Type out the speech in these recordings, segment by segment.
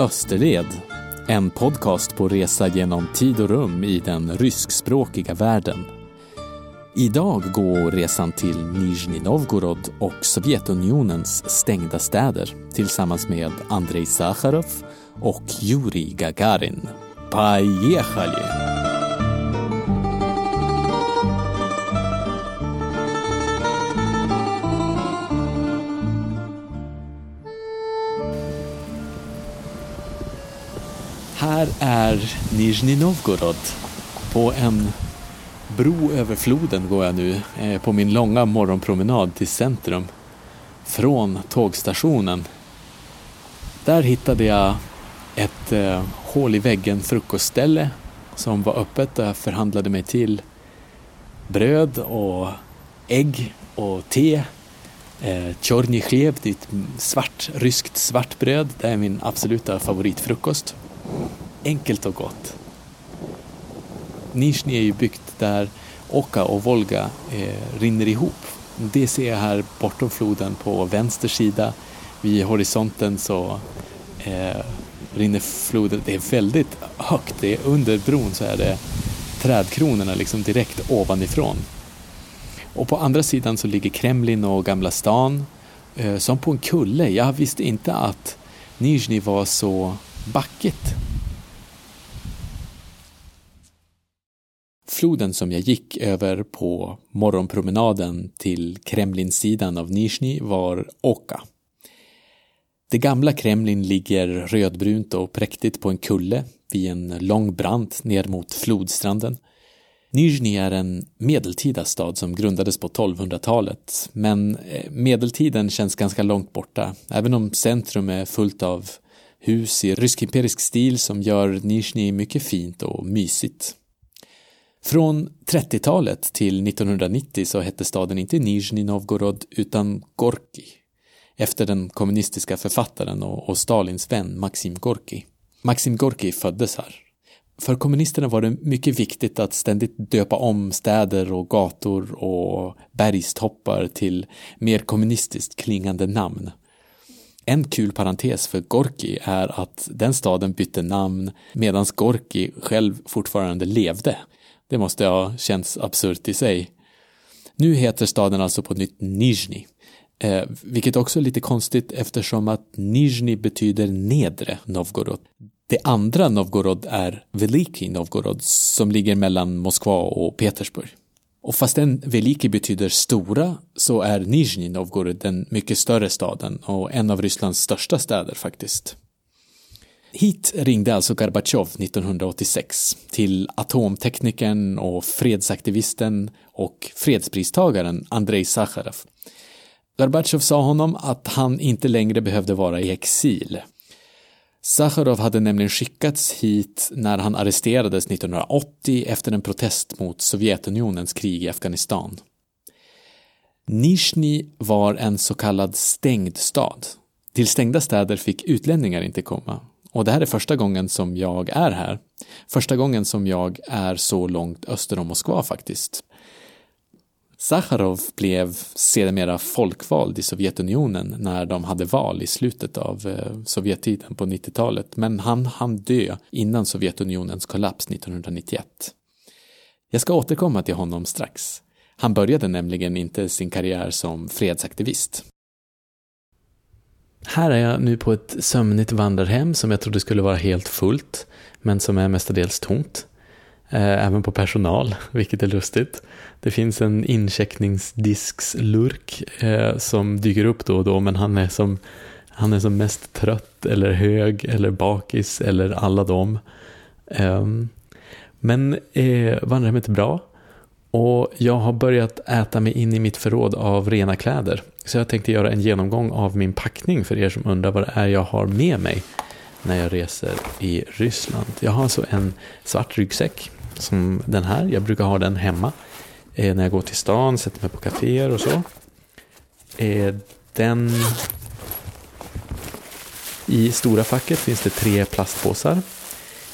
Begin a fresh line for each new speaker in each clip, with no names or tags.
Österled, en podcast på resa genom tid och rum i den ryskspråkiga världen. Idag går resan till Nizjnij Novgorod och Sovjetunionens stängda städer tillsammans med Andrei Sacharov och Jurij Gagarin. Поехали! Här är Nizjnij Novgorod. På en bro över floden går jag nu eh, på min långa morgonpromenad till centrum. Från tågstationen. Där hittade jag ett eh, hål i väggen frukostställe som var öppet och jag förhandlade mig till bröd och ägg och te. Eh, Tjornij det är ett svart, ryskt svartbröd. Det är min absoluta favoritfrukost enkelt och gott. Nizjnij är ju byggt där Oka och Volga eh, rinner ihop. Det ser jag här bortom floden på vänster sida. Vid horisonten så eh, rinner floden, det är väldigt högt, det är under bron så är det trädkronorna liksom direkt ovanifrån. Och på andra sidan så ligger Kremlin och Gamla stan eh, som på en kulle. Jag visste inte att Nizjnij var så backigt. Floden som jag gick över på morgonpromenaden till Kremlinsidan av Nizjnij var Oka. Det gamla Kremlin ligger rödbrunt och präktigt på en kulle vid en lång brant ner mot flodstranden. Nizjnij är en medeltida stad som grundades på 1200-talet, men eh, medeltiden känns ganska långt borta, även om centrum är fullt av hus i rysk-imperisk stil som gör Nizjnij mycket fint och mysigt. Från 30-talet till 1990 så hette staden inte Nizjnij Novgorod utan Gorki efter den kommunistiska författaren och, Stalins vän Maxim Gorki. Maxim Gorki föddes här. För kommunisterna var det mycket viktigt att ständigt döpa om städer och gator och bergstoppar till mer kommunistiskt klingande namn. En kul parentes för Gorki är att den staden bytte namn medan Gorki själv fortfarande levde. Det måste ha känts absurt i sig. Nu heter staden alltså på nytt Nizjnij, eh, vilket också är lite konstigt eftersom att Nizjnij betyder nedre Novgorod. Det andra Novgorod är Veliki Novgorod som ligger mellan Moskva och Petersburg. Och fastän Veliki betyder stora så är Nizjnij Novgorod den mycket större staden och en av Rysslands största städer faktiskt. Hit ringde alltså Gorbatjov 1986 till atomteknikern och fredsaktivisten och fredspristagaren Andrei Sacharov. Gorbatjov sa honom att han inte längre behövde vara i exil. Sacharov hade nämligen skickats hit när han arresterades 1980 efter en protest mot Sovjetunionens krig i Afghanistan. Nizjnij var en så kallad stängd stad. Till stängda städer fick utlänningar inte komma och det här är första gången som jag är här. Första gången som jag är så långt öster om Moskva faktiskt. Sacharov blev sedermera folkvald i Sovjetunionen när de hade val i slutet av eh, Sovjettiden på 90-talet, men han hann dö innan Sovjetunionens kollaps 1991. Jag ska återkomma till honom strax. Han började nämligen inte sin karriär som fredsaktivist. Här är jag nu på ett sömnigt vandrarhem som jag trodde skulle vara helt fullt, men som är mestadels tomt. Eh, även på personal, vilket är lustigt. Det finns en incheckningsdiskslurk eh, som dyker upp då och då, men han är som han är som mest trött eller hög eller bakis eller alla dem. Ehm, men eh, vandrarhemmet är bra. Och jag har börjat äta mig in i mitt förråd av rena kläder. Så jag tänkte göra en genomgång av min packning för er som undrar vad det är jag har med mig när jag reser i Ryssland. Jag har alltså en svart ryggsäck som den här. Jag brukar ha den hemma eh, när jag går till stan, sätter mig på kaféer och så. Eh, den... I stora facket finns det tre plastpåsar.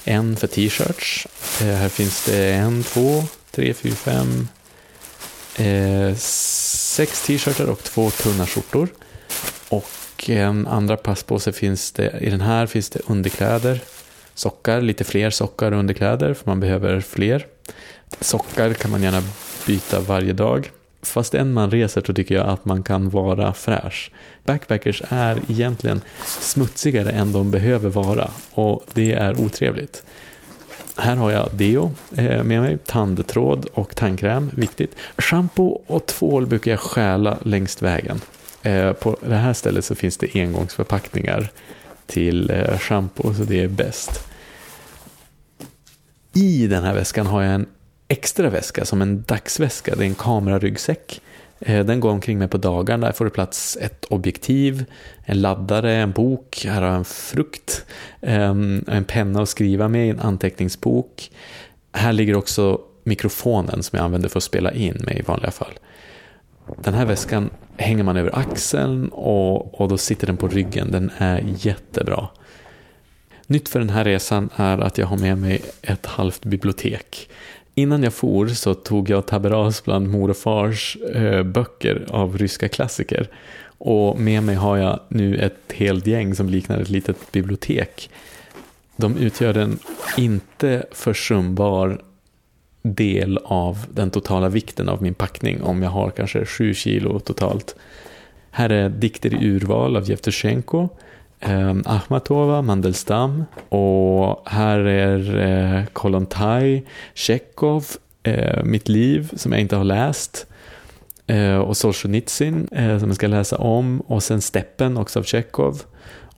En för t-shirts. Eh, här finns det en, två, tre, fyra, fem, eh, sex t-shirtar och två tunna skjortor. Och en andra passpåse finns det, i den här finns det underkläder, sockar, lite fler sockar och underkläder för man behöver fler. Sockar kan man gärna byta varje dag. Fast än man reser så tycker jag att man kan vara fräsch. Backpackers är egentligen smutsigare än de behöver vara och det är otrevligt. Här har jag deo eh, med mig, tandtråd och tandkräm, viktigt. Shampoo och tvål brukar jag stjäla längst vägen. Eh, på det här stället så finns det engångsförpackningar till eh, shampoo, så det är bäst. I den här väskan har jag en extra väska som en dagsväska. Det är en kameraryggsäck. Eh, den går omkring mig på dagarna. Där får det plats ett objektiv, en laddare, en bok. Här har jag en frukt, ehm, en penna att skriva med, en anteckningsbok. Här ligger också mikrofonen som jag använder för att spela in med i vanliga fall. Den här väskan hänger man över axeln och, och då sitter den på ryggen. Den är jättebra. Nytt för den här resan är att jag har med mig ett halvt bibliotek. Innan jag for så tog jag taberas bland mor och fars eh, böcker av ryska klassiker. Och med mig har jag nu ett helt gäng som liknar ett litet bibliotek. De utgör en inte försumbar del av den totala vikten av min packning om jag har kanske sju kilo totalt. Här är dikter i urval av Jevtusjenko, eh, Ahmatova, Mandelstam och här är eh, Kolontaj, Tjechov, eh, Mitt liv som jag inte har läst eh, och Solzhenitsyn eh, som jag ska läsa om och sen Steppen också av Tjechov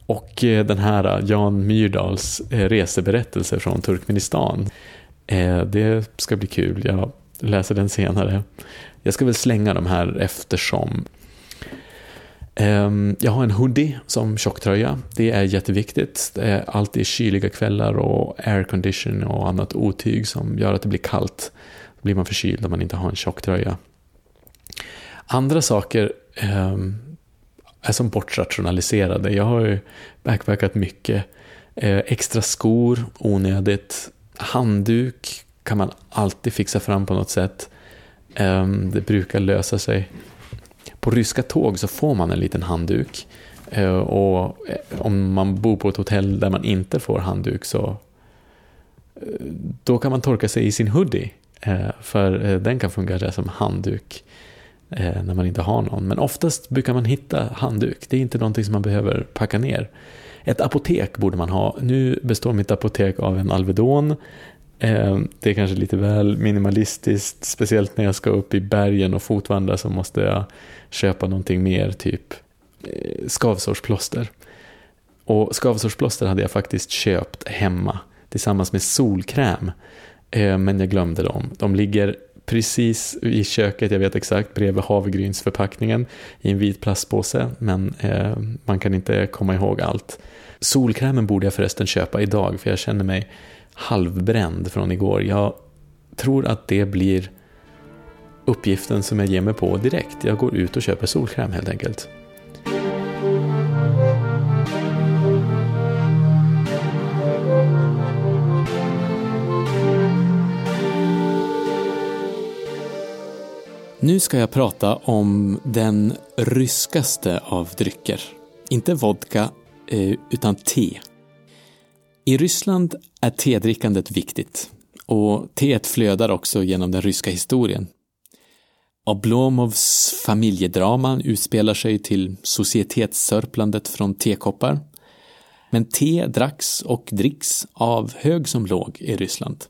och eh, den här eh, Jan Myrdals eh, reseberättelse från Turkmenistan. Eh, det ska bli kul, jag läser den senare. Jag ska väl slänga de här eftersom. Ehm, jag har en hoodie som tjocktröja. Det är jätteviktigt. Det är alltid kyliga kvällar och aircondition och annat otyg som gör att det blir kallt. Då blir man förkyld om man inte har en tjocktröja. Andra saker ehm, är som bortrationaliserade. Jag har ju backpackat mycket. Eh, extra skor, onödigt handduk kan man alltid fixa fram på något sätt. Ehm, det brukar lösa sig. På ryska tåg så får man en liten handduk. Eh, och eh, om man bor på ett hotell där man inte får handduk så eh, då kan man torka sig i sin hoodie. För den kan fungera som handduk när man inte har någon. Men oftast brukar man hitta handduk. Det är inte någonting som man behöver packa ner. Ett apotek borde man ha. Nu består mitt apotek av en Alvedon. Eh, det är kanske lite väl minimalistiskt, speciellt när jag ska upp i bergen och fotvandra så måste jag köpa någonting mer, typ eh, skavsårsplåster. Och skavsårsplåster hade jag faktiskt köpt hemma tillsammans med solkräm. Eh, men jag glömde dem. De ligger precis i köket, jag vet exakt, bredvid havregrynsförpackningen i en vit plastpåse, men eh, man kan inte komma ihåg allt. Solkrämen borde jag förresten köpa idag, för jag känner mig halvbränd från igår. Jag tror att det blir uppgiften som jag ger mig på direkt. Jag går ut och köper solkräm helt enkelt. Nu ska jag prata om den ryskaste av drycker. Inte vodka, eh, utan te. I Ryssland är tedrickandet viktigt och teet flödar också genom den ryska historien. Oblomovs familjedrama utspelar sig till societetssörplandet från tekoppar. Men te dracks och dricks av hög som låg i Ryssland.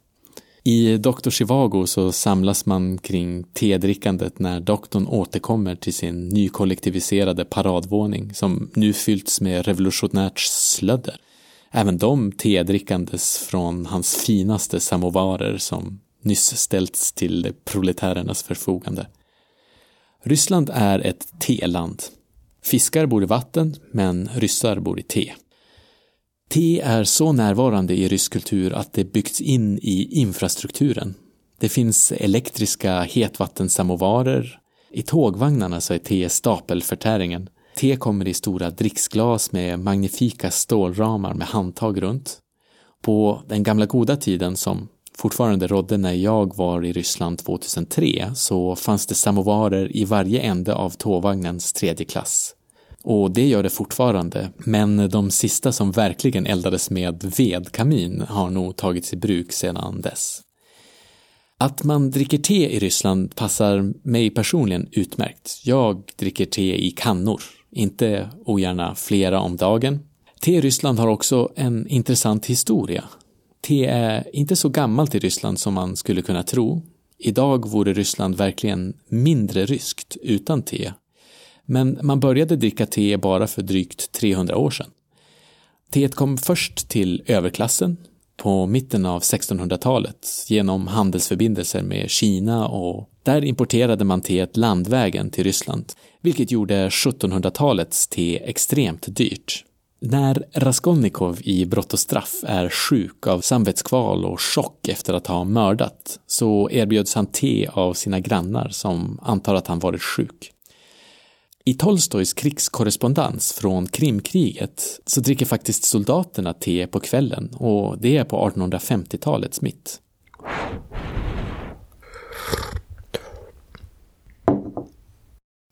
I Dr. Chivago så samlas man kring tedrickandet när doktorn återkommer till sin nykollektiviserade paradvåning som nu fyllts med revolutionärt slödder. Även de tedrickandes från hans finaste samovarer som nyss ställts till proletärernas förfogande. Ryssland är ett teland. Fiskar bor i vatten, men ryssar bor i te. Te är så närvarande i rysk kultur att det byggts in i infrastrukturen. Det finns elektriska hetvattensamovarer. I tågvagnarna så är te stapelförtäringen. Te kommer i stora dricksglas med magnifika stålramar med handtag runt. På den gamla goda tiden som fortfarande rådde när jag var i Ryssland 2003 så fanns det samovarer i varje ände av tågvagnens tredje klass. Och det gör det fortfarande, men de sista som verkligen eldades med vedkamin har nog tagits i bruk sedan dess. Att man dricker te i Ryssland passar mig personligen utmärkt. Jag dricker te i kannor, inte ogärna flera om dagen. Te i Ryssland har också en intressant historia. Te är inte så gammalt i Ryssland som man skulle kunna tro. Idag vore Ryssland verkligen mindre ryskt utan te. Men man började dricka te bara för drygt 300 år sedan. Teet kom först till överklassen på mitten av 1600-talet genom handelsförbindelser med Kina och där importerade man teet landvägen till Ryssland, vilket gjorde 1700-talets te extremt dyrt. När Raskolnikov i Brott och straff är sjuk av samvetskval och chock efter att ha mördat så erbjöds han te av sina grannar som antar att han varit sjuk. I Tolstojs krigskorrespondens från Krimkriget så dricker faktiskt soldaterna te på kvällen och det är på 1850-talets mitt.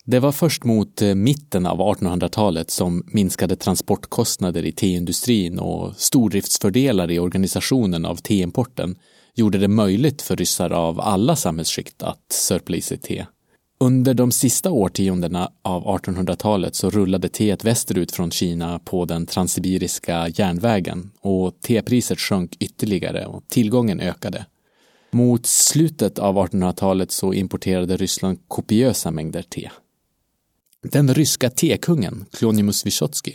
Det var först mot eh, mitten av 1800-talet som minskade transportkostnader i teindustrin och stordriftsfördelar i organisationen av teimporten gjorde det möjligt för ryssar av alla samhällsskikt att sörpla i sig te. Under de sista årtiondena av 1800-talet så rullade teet västerut från Kina på den transsibiriska järnvägen och tepriset sjönk ytterligare och tillgången ökade. Mot slutet av 1800-talet så importerade Ryssland kopiösa mängder te. Den ryska tekungen Klonimus Vysotsky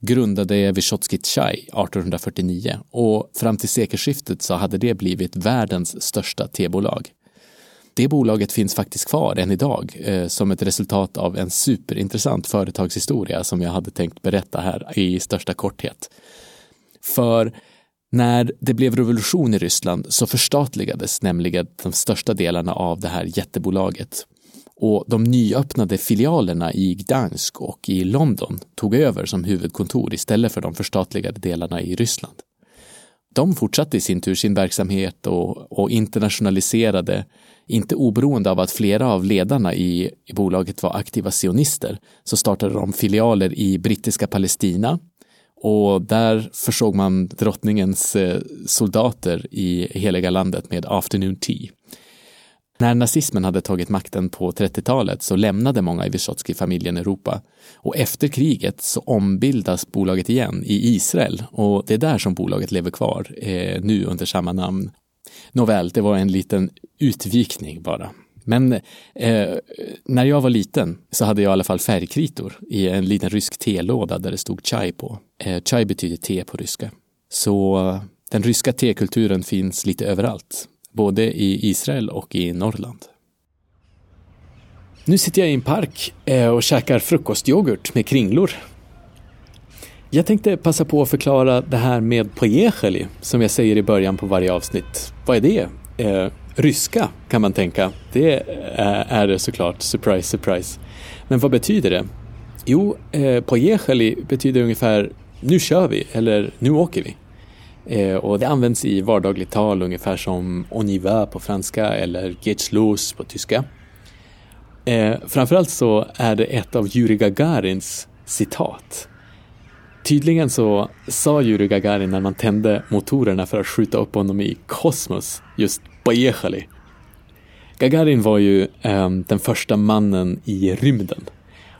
grundade Vysotsky Chai 1849 och fram till sekelskiftet så hade det blivit världens största tebolag. Det bolaget finns faktiskt kvar än idag eh, som ett resultat av en superintressant företagshistoria som jag hade tänkt berätta här i största korthet. För när det blev revolution i Ryssland så förstatligades nämligen de största delarna av det här jättebolaget. Och de nyöppnade filialerna i Gdansk och i London tog över som huvudkontor istället för de förstatligade delarna i Ryssland. De fortsatte i sin tur sin verksamhet och, och internationaliserade inte oberoende av att flera av ledarna i, i bolaget var aktiva sionister så startade de filialer i brittiska Palestina och där försåg man drottningens eh, soldater i heliga landet med afternoon tea. När nazismen hade tagit makten på 30-talet så lämnade många i Vysotsky-familjen Europa och efter kriget så ombildas bolaget igen i Israel och det är där som bolaget lever kvar eh, nu under samma namn Nåväl, det var en liten utvikning bara. Men eh, när jag var liten så hade jag i alla fall färgkritor i en liten rysk telåda där det stod chai på. Eh, chai betyder te på ryska. Så eh, den ryska tekulturen finns lite överallt, både i Israel och i Norrland. Nu sitter jag i en park eh, och käkar frukostyoghurt med kringlor jag tänkte passa på att förklara det här med pojecheli som jag säger i början på varje avsnitt. Vad är det? Eh, ryska kan man tänka. Det eh, är det såklart, surprise, surprise. Men vad betyder det? Jo, eh, pojecheli betyder ungefär nu kör vi eller nu åker vi. Eh, och det används i vardagligt tal ungefär som on y va på franska eller geht's los på tyska. Eh, framförallt så är det ett av Yuri Gagarins citat. Tydligen så sa Yuri Gagarin när man tände motorerna för att skjuta upp honom i kosmos just Bajechali. Gagarin var ju eh, den första mannen i rymden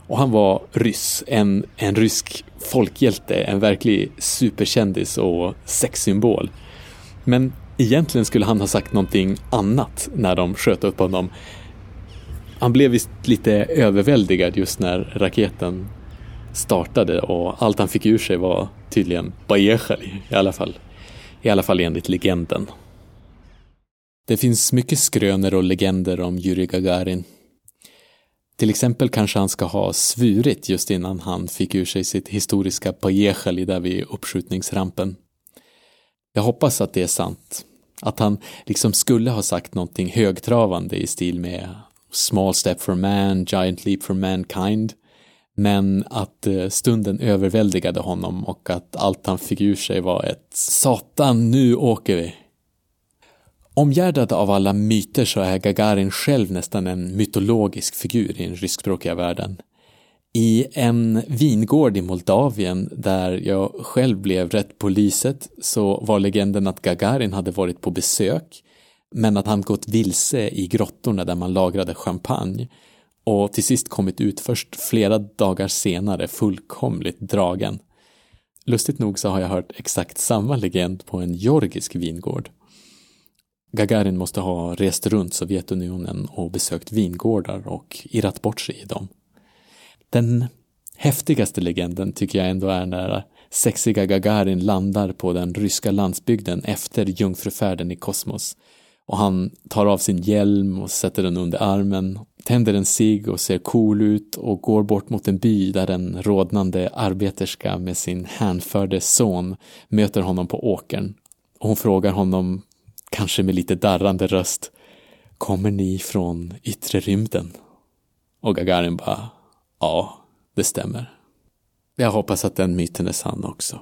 och han var ryss, en, en rysk folkhjälte, en verklig superkändis och sexsymbol. Men egentligen skulle han ha sagt någonting annat när de sköt upp honom. Han blev visst lite överväldigad just när raketen startade och allt han fick ur sig var tydligen Bajechali, i alla fall. I alla fall enligt legenden. Det finns mycket skrönor och legender om Yuri Gagarin. Till exempel kanske han ska ha svurit just innan han fick ur sig sitt historiska Bajechali där vid uppskjutningsrampen. Jag hoppas att det är sant. Att han liksom skulle ha sagt någonting högtravande i stil med Small step for man, giant leap for mankind men att eh, stunden överväldigade honom och att allt han fick ur sig var ett Satan, nu åker vi! Omgärdad av alla myter så är Gagarin själv nästan en mytologisk figur i den ryskspråkiga världen. I en vingård i Moldavien där jag själv blev rätt på lyset så var legenden att Gagarin hade varit på besök men att han gått vilse i grottorna där man lagrade champagne och till sist kommit ut först flera dagar senare fullkomligt dragen. Lustigt nog så har jag hört exakt samma legend på en georgisk vingård. Gagarin måste ha rest runt Sovjetunionen och besökt vingårdar och irrat bort sig i dem. Den häftigaste legenden tycker jag ändå är när sexiga Gagarin landar på den ryska landsbygden efter jungfrufärden i kosmos. Och han tar av sin hjälm och sätter den under armen, tänder en cigg och ser cool ut och går bort mot en by där en rådnande arbeterska med sin hänförde son möter honom på åkern. Och hon frågar honom, kanske med lite darrande röst, Kommer ni från yttre rymden? Och Gagarin bara, Ja, det stämmer. Jag hoppas att den myten är sann också.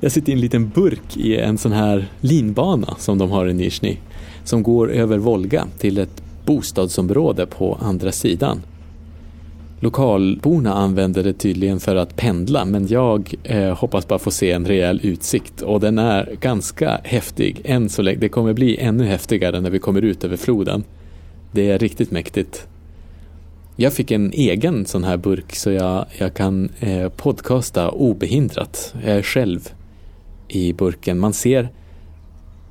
Jag sitter i en liten burk i en sån här linbana som de har i Nizjnij som går över Volga till ett bostadsområde på andra sidan. Lokalborna använder det tydligen för att pendla men jag eh, hoppas bara få se en rejäl utsikt och den är ganska häftig än så länge. Det kommer bli ännu häftigare när vi kommer ut över floden. Det är riktigt mäktigt. Jag fick en egen sån här burk så jag, jag kan eh, podcasta obehindrat. Jag är själv i burken. Man ser,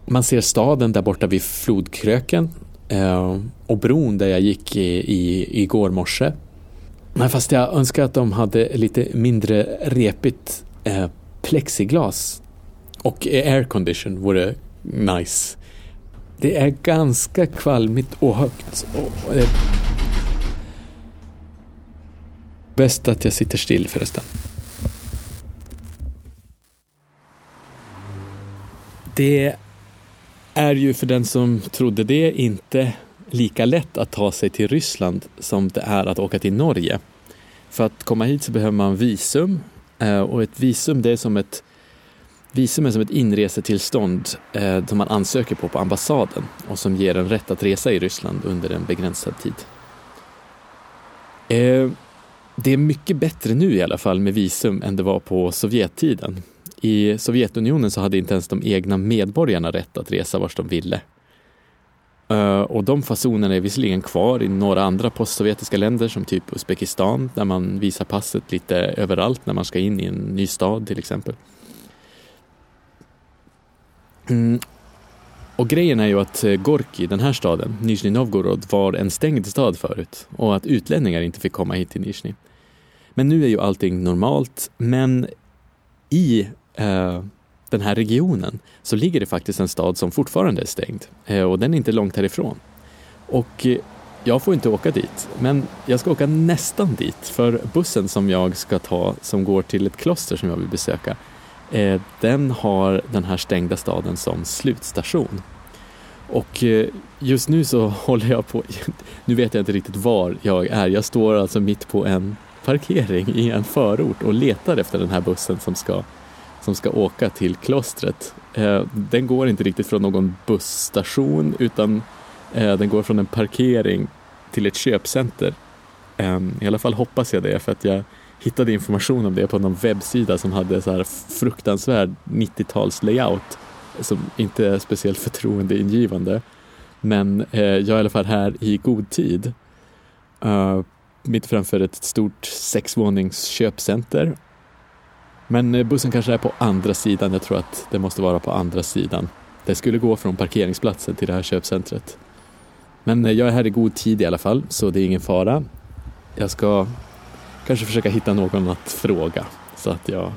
man ser staden där borta vid flodkröken eh, och bron där jag gick i, i, igår morse. Nej, fast jag önskar att de hade lite mindre repigt eh, plexiglas och aircondition vore nice. Det är ganska kvalmigt och högt. Och, eh, bäst att jag sitter still förresten. Det är ju för den som trodde det inte lika lätt att ta sig till Ryssland som det är att åka till Norge. För att komma hit så behöver man visum eh, och ett visum det är som ett Visum är som ett inresetillstånd eh, som man ansöker på på ambassaden och som ger en rätt att resa i Ryssland under en begränsad tid. Eh, det är mycket bättre nu i alla fall med visum än det var på Sovjettiden. I Sovjetunionen så hade inte ens de egna medborgarna rätt att resa vart de ville. Uh, och de fasonerna är visserligen kvar i några andra postsovjetiska länder som typ Uzbekistan där man visar passet lite överallt när man ska in i en ny stad till exempel. Mm. Och grejen är ju att eh, Gorki, den här staden, Nizjnij Novgorod, var en stängd stad förut och att utlänningar inte fick komma hit till Nizjnij. Men nu är ju allting normalt, men i uh, den här regionen så ligger det faktiskt en stad som fortfarande är stängd eh, och den är inte långt härifrån. Och eh, jag får inte åka dit, men jag ska åka nästan dit för bussen som jag ska ta som går till ett kloster som jag vill besöka eh, den har den här stängda staden som slutstation. Och just nu så håller jag på, nu vet jag inte riktigt var jag är, jag står alltså mitt på en parkering i en förort och letar efter den här bussen som ska som ska åka till klostret. Eh, den går inte riktigt från någon busstation utan eh, den går från en parkering till ett köpcenter. Ehm, I alla fall hoppas jag det för att jag hittade information om det på någon webbsida som hade så här fruktansvärd 90-tals layout som inte är speciellt förtroendeingivande. Men eh, jag är i alla fall här i god tid. mitt framför ett stort sexvånings köpcenter men eh, bussen kanske är på andra sidan. Jag tror att det måste vara på andra sidan. Det skulle gå från parkeringsplatsen till det här köpcentret. Men eh, jag är här i god tid i alla fall, så det är ingen fara. Jag ska kanske försöka hitta någon att fråga så att jag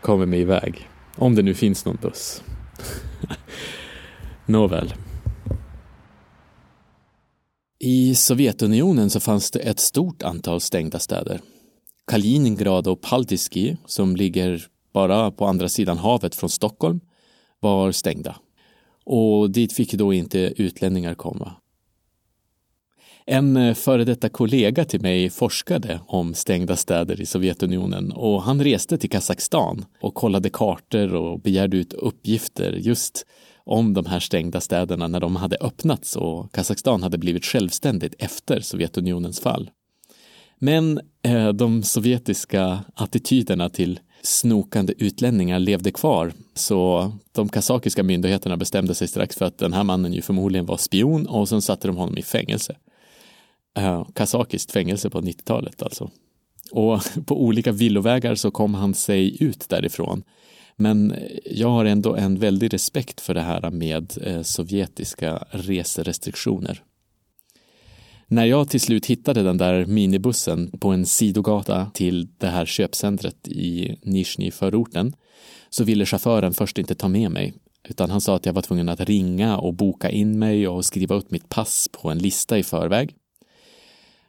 kommer mig iväg. Om det nu finns någon buss. Nåväl. I Sovjetunionen så fanns det ett stort antal stängda städer. Kaliningrad och Paldiski, som ligger bara på andra sidan havet från Stockholm, var stängda. Och dit fick då inte utlänningar komma. En eh, före detta kollega till mig forskade om stängda städer i Sovjetunionen och han reste till Kazakstan och kollade kartor och begärde ut uppgifter just om de här stängda städerna när de hade öppnats och Kazakstan hade blivit självständigt efter Sovjetunionens fall. Men eh, de sovjetiska attityderna till snokande utlänningar levde kvar. Så de kazakiska myndigheterna bestämde sig strax för att den här mannen ju förmodligen var spion och sen satte de honom i fängelse. Eh, kazakiskt fängelse på 90-talet alltså. Och på olika villovägar så kom han sig ut därifrån. Men eh, jag har ändå en väldig respekt för det här med eh, sovjetiska reserestriktioner. När jag till slut hittade den där minibussen på en sidogata till det här köpcentret i Nizjnij-förorten så ville chauffören först inte ta med mig utan han sa att jag var tvungen att ringa och boka in mig och skriva upp mitt pass på en lista i förväg.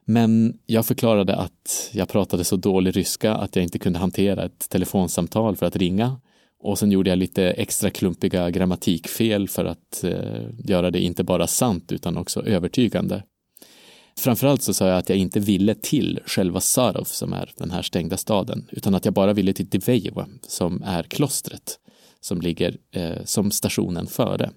Men jag förklarade att jag pratade så dålig ryska att jag inte kunde hantera ett telefonsamtal för att ringa och sen gjorde jag lite extra klumpiga grammatikfel för att eh, göra det inte bara sant utan också övertygande. Framförallt så sa jag att jag inte ville till själva Sarov som är den här stängda staden, utan att jag bara ville till Divejevo som är klostret som ligger eh, som stationen före.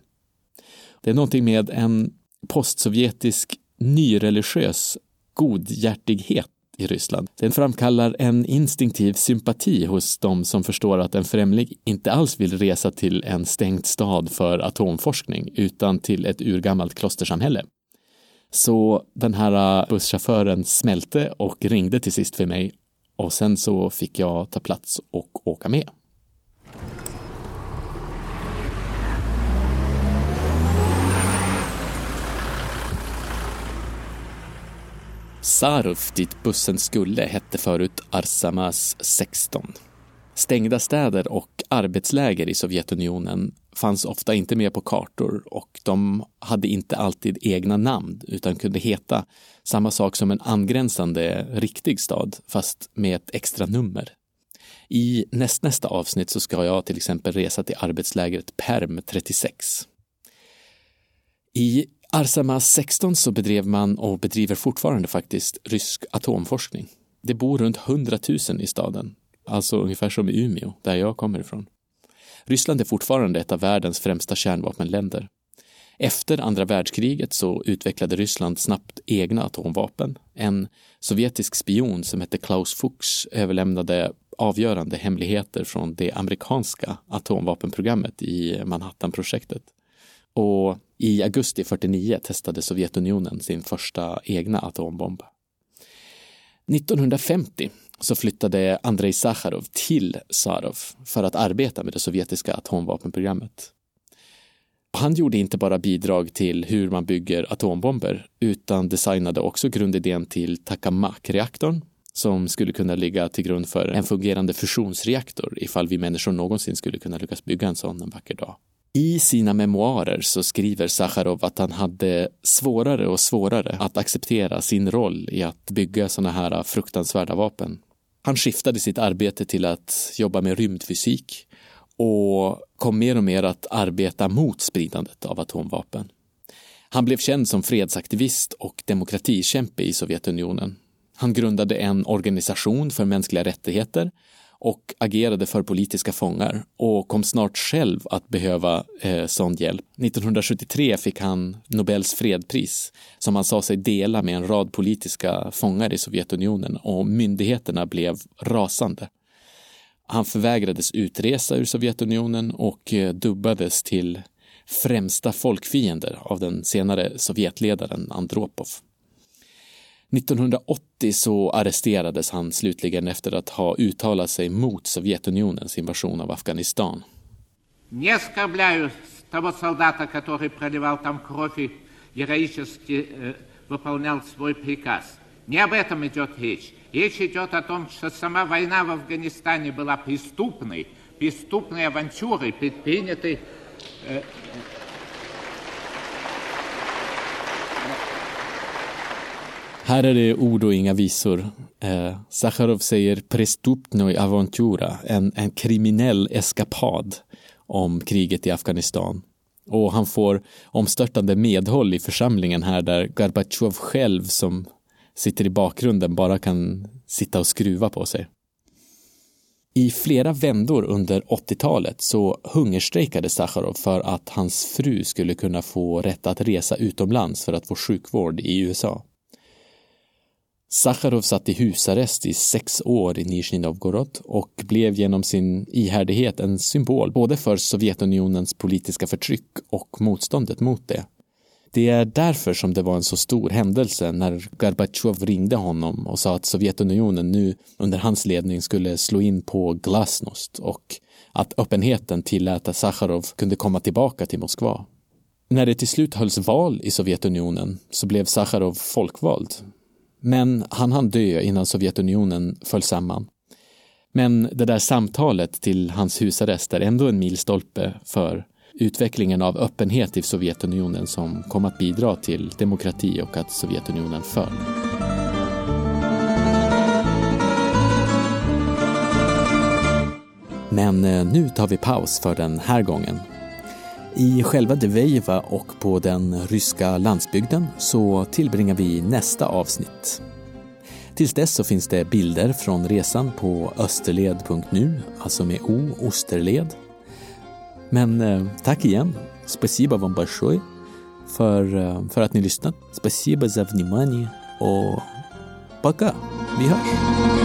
Det är någonting med en postsovjetisk nyreligiös godhjärtighet i Ryssland. Den framkallar en instinktiv sympati hos de som förstår att en främling inte alls vill resa till en stängd stad för atomforskning utan till ett urgammalt klostersamhälle. Så den här äh, busschauffören smälte och ringde till sist för mig och sen så fick jag ta plats och åka med. Saruf, dit bussen skulle, hette förut Arsamas 16. Stängda städer och arbetsläger i Sovjetunionen fanns ofta inte med på kartor och de hade inte alltid egna namn utan kunde heta samma sak som en angränsande riktig stad fast med ett extra nummer. I nästnästa avsnitt så ska jag till exempel resa till arbetslägret Perm 36. I Arsama 16 så bedrev man och bedriver fortfarande faktiskt rysk atomforskning. Det bor runt 100 000 i staden, alltså ungefär som i Umeå, där jag kommer ifrån. Ryssland är fortfarande ett av världens främsta kärnvapenländer. Efter andra världskriget så utvecklade Ryssland snabbt egna atomvapen. En sovjetisk spion som hette Klaus Fuchs överlämnade avgörande hemligheter från det amerikanska atomvapenprogrammet i Manhattanprojektet. Och i augusti 49 testade Sovjetunionen sin första egna atombomb. 1950 så flyttade Andrei Sacharov till Sarov för att arbeta med det sovjetiska atomvapenprogrammet. Han gjorde inte bara bidrag till hur man bygger atombomber utan designade också grundidén till Takamak-reaktorn som skulle kunna ligga till grund för en fungerande fusionsreaktor ifall vi människor någonsin skulle kunna lyckas bygga en sån en vacker dag. I sina memoarer så skriver Sacharov att han hade svårare och svårare att acceptera sin roll i att bygga sådana här fruktansvärda vapen. Han skiftade sitt arbete till att jobba med rymdfysik och kom mer och mer att arbeta mot spridandet av atomvapen. Han blev känd som fredsaktivist och demokratikämpe i Sovjetunionen. Han grundade en organisation för mänskliga rättigheter och agerade för politiska fångar och kom snart själv att behöva eh, sån hjälp. 1973 fick han Nobels fredspris som han sa sig dela med en rad politiska fångar i Sovjetunionen och myndigheterna blev rasande. Han förvägrades utresa ur Sovjetunionen och eh, dubbades till främsta folkfiender av den senare Sovjetledaren Andropov. 1980 så arresterades han slutligen efter att ha uttalat sig mot Sovjetunionens invasion av Afghanistan.
Не оскорбляю того солдата, который проливал там кровь и героически э, выполнял свой приказ. Не об этом идет речь. Речь идет о том, что сама война в Афганистане была преступной, преступной авантюрой, предпринятой э,
Här är det ord och inga visor. Eh, Sacharov säger prestupnoj aventura, en, en kriminell eskapad om kriget i Afghanistan. Och han får omstörtande medhåll i församlingen här där Gorbatjov själv som sitter i bakgrunden bara kan sitta och skruva på sig. I flera vändor under 80-talet så hungerstrejkade Sacharov för att hans fru skulle kunna få rätt att resa utomlands för att få sjukvård i USA. Sacharov satt i husarrest i sex år i Nizjnij Novgorod och blev genom sin ihärdighet en symbol både för Sovjetunionens politiska förtryck och motståndet mot det. Det är därför som det var en så stor händelse när Gorbatjov ringde honom och sa att Sovjetunionen nu under hans ledning skulle slå in på glasnost och att öppenheten tillät att Sacharov kunde komma tillbaka till Moskva. När det till slut hölls val i Sovjetunionen så blev Sacharov folkvald. Men han hann dö innan Sovjetunionen föll samman. Men det där samtalet till hans husarrest är ändå en milstolpe för utvecklingen av öppenhet i Sovjetunionen som kom att bidra till demokrati och att Sovjetunionen föll. Men eh, nu tar vi paus för den här gången. I själva Deveiva och på den ryska landsbygden så tillbringar vi nästa avsnitt. Tills dess så finns det bilder från resan på österled.nu, alltså med O, Osterled, men eh, tack igen. Спасибо вам большое för, eh, för att ni lyssnat. Спасибо за внимание och пока. Vi hörs.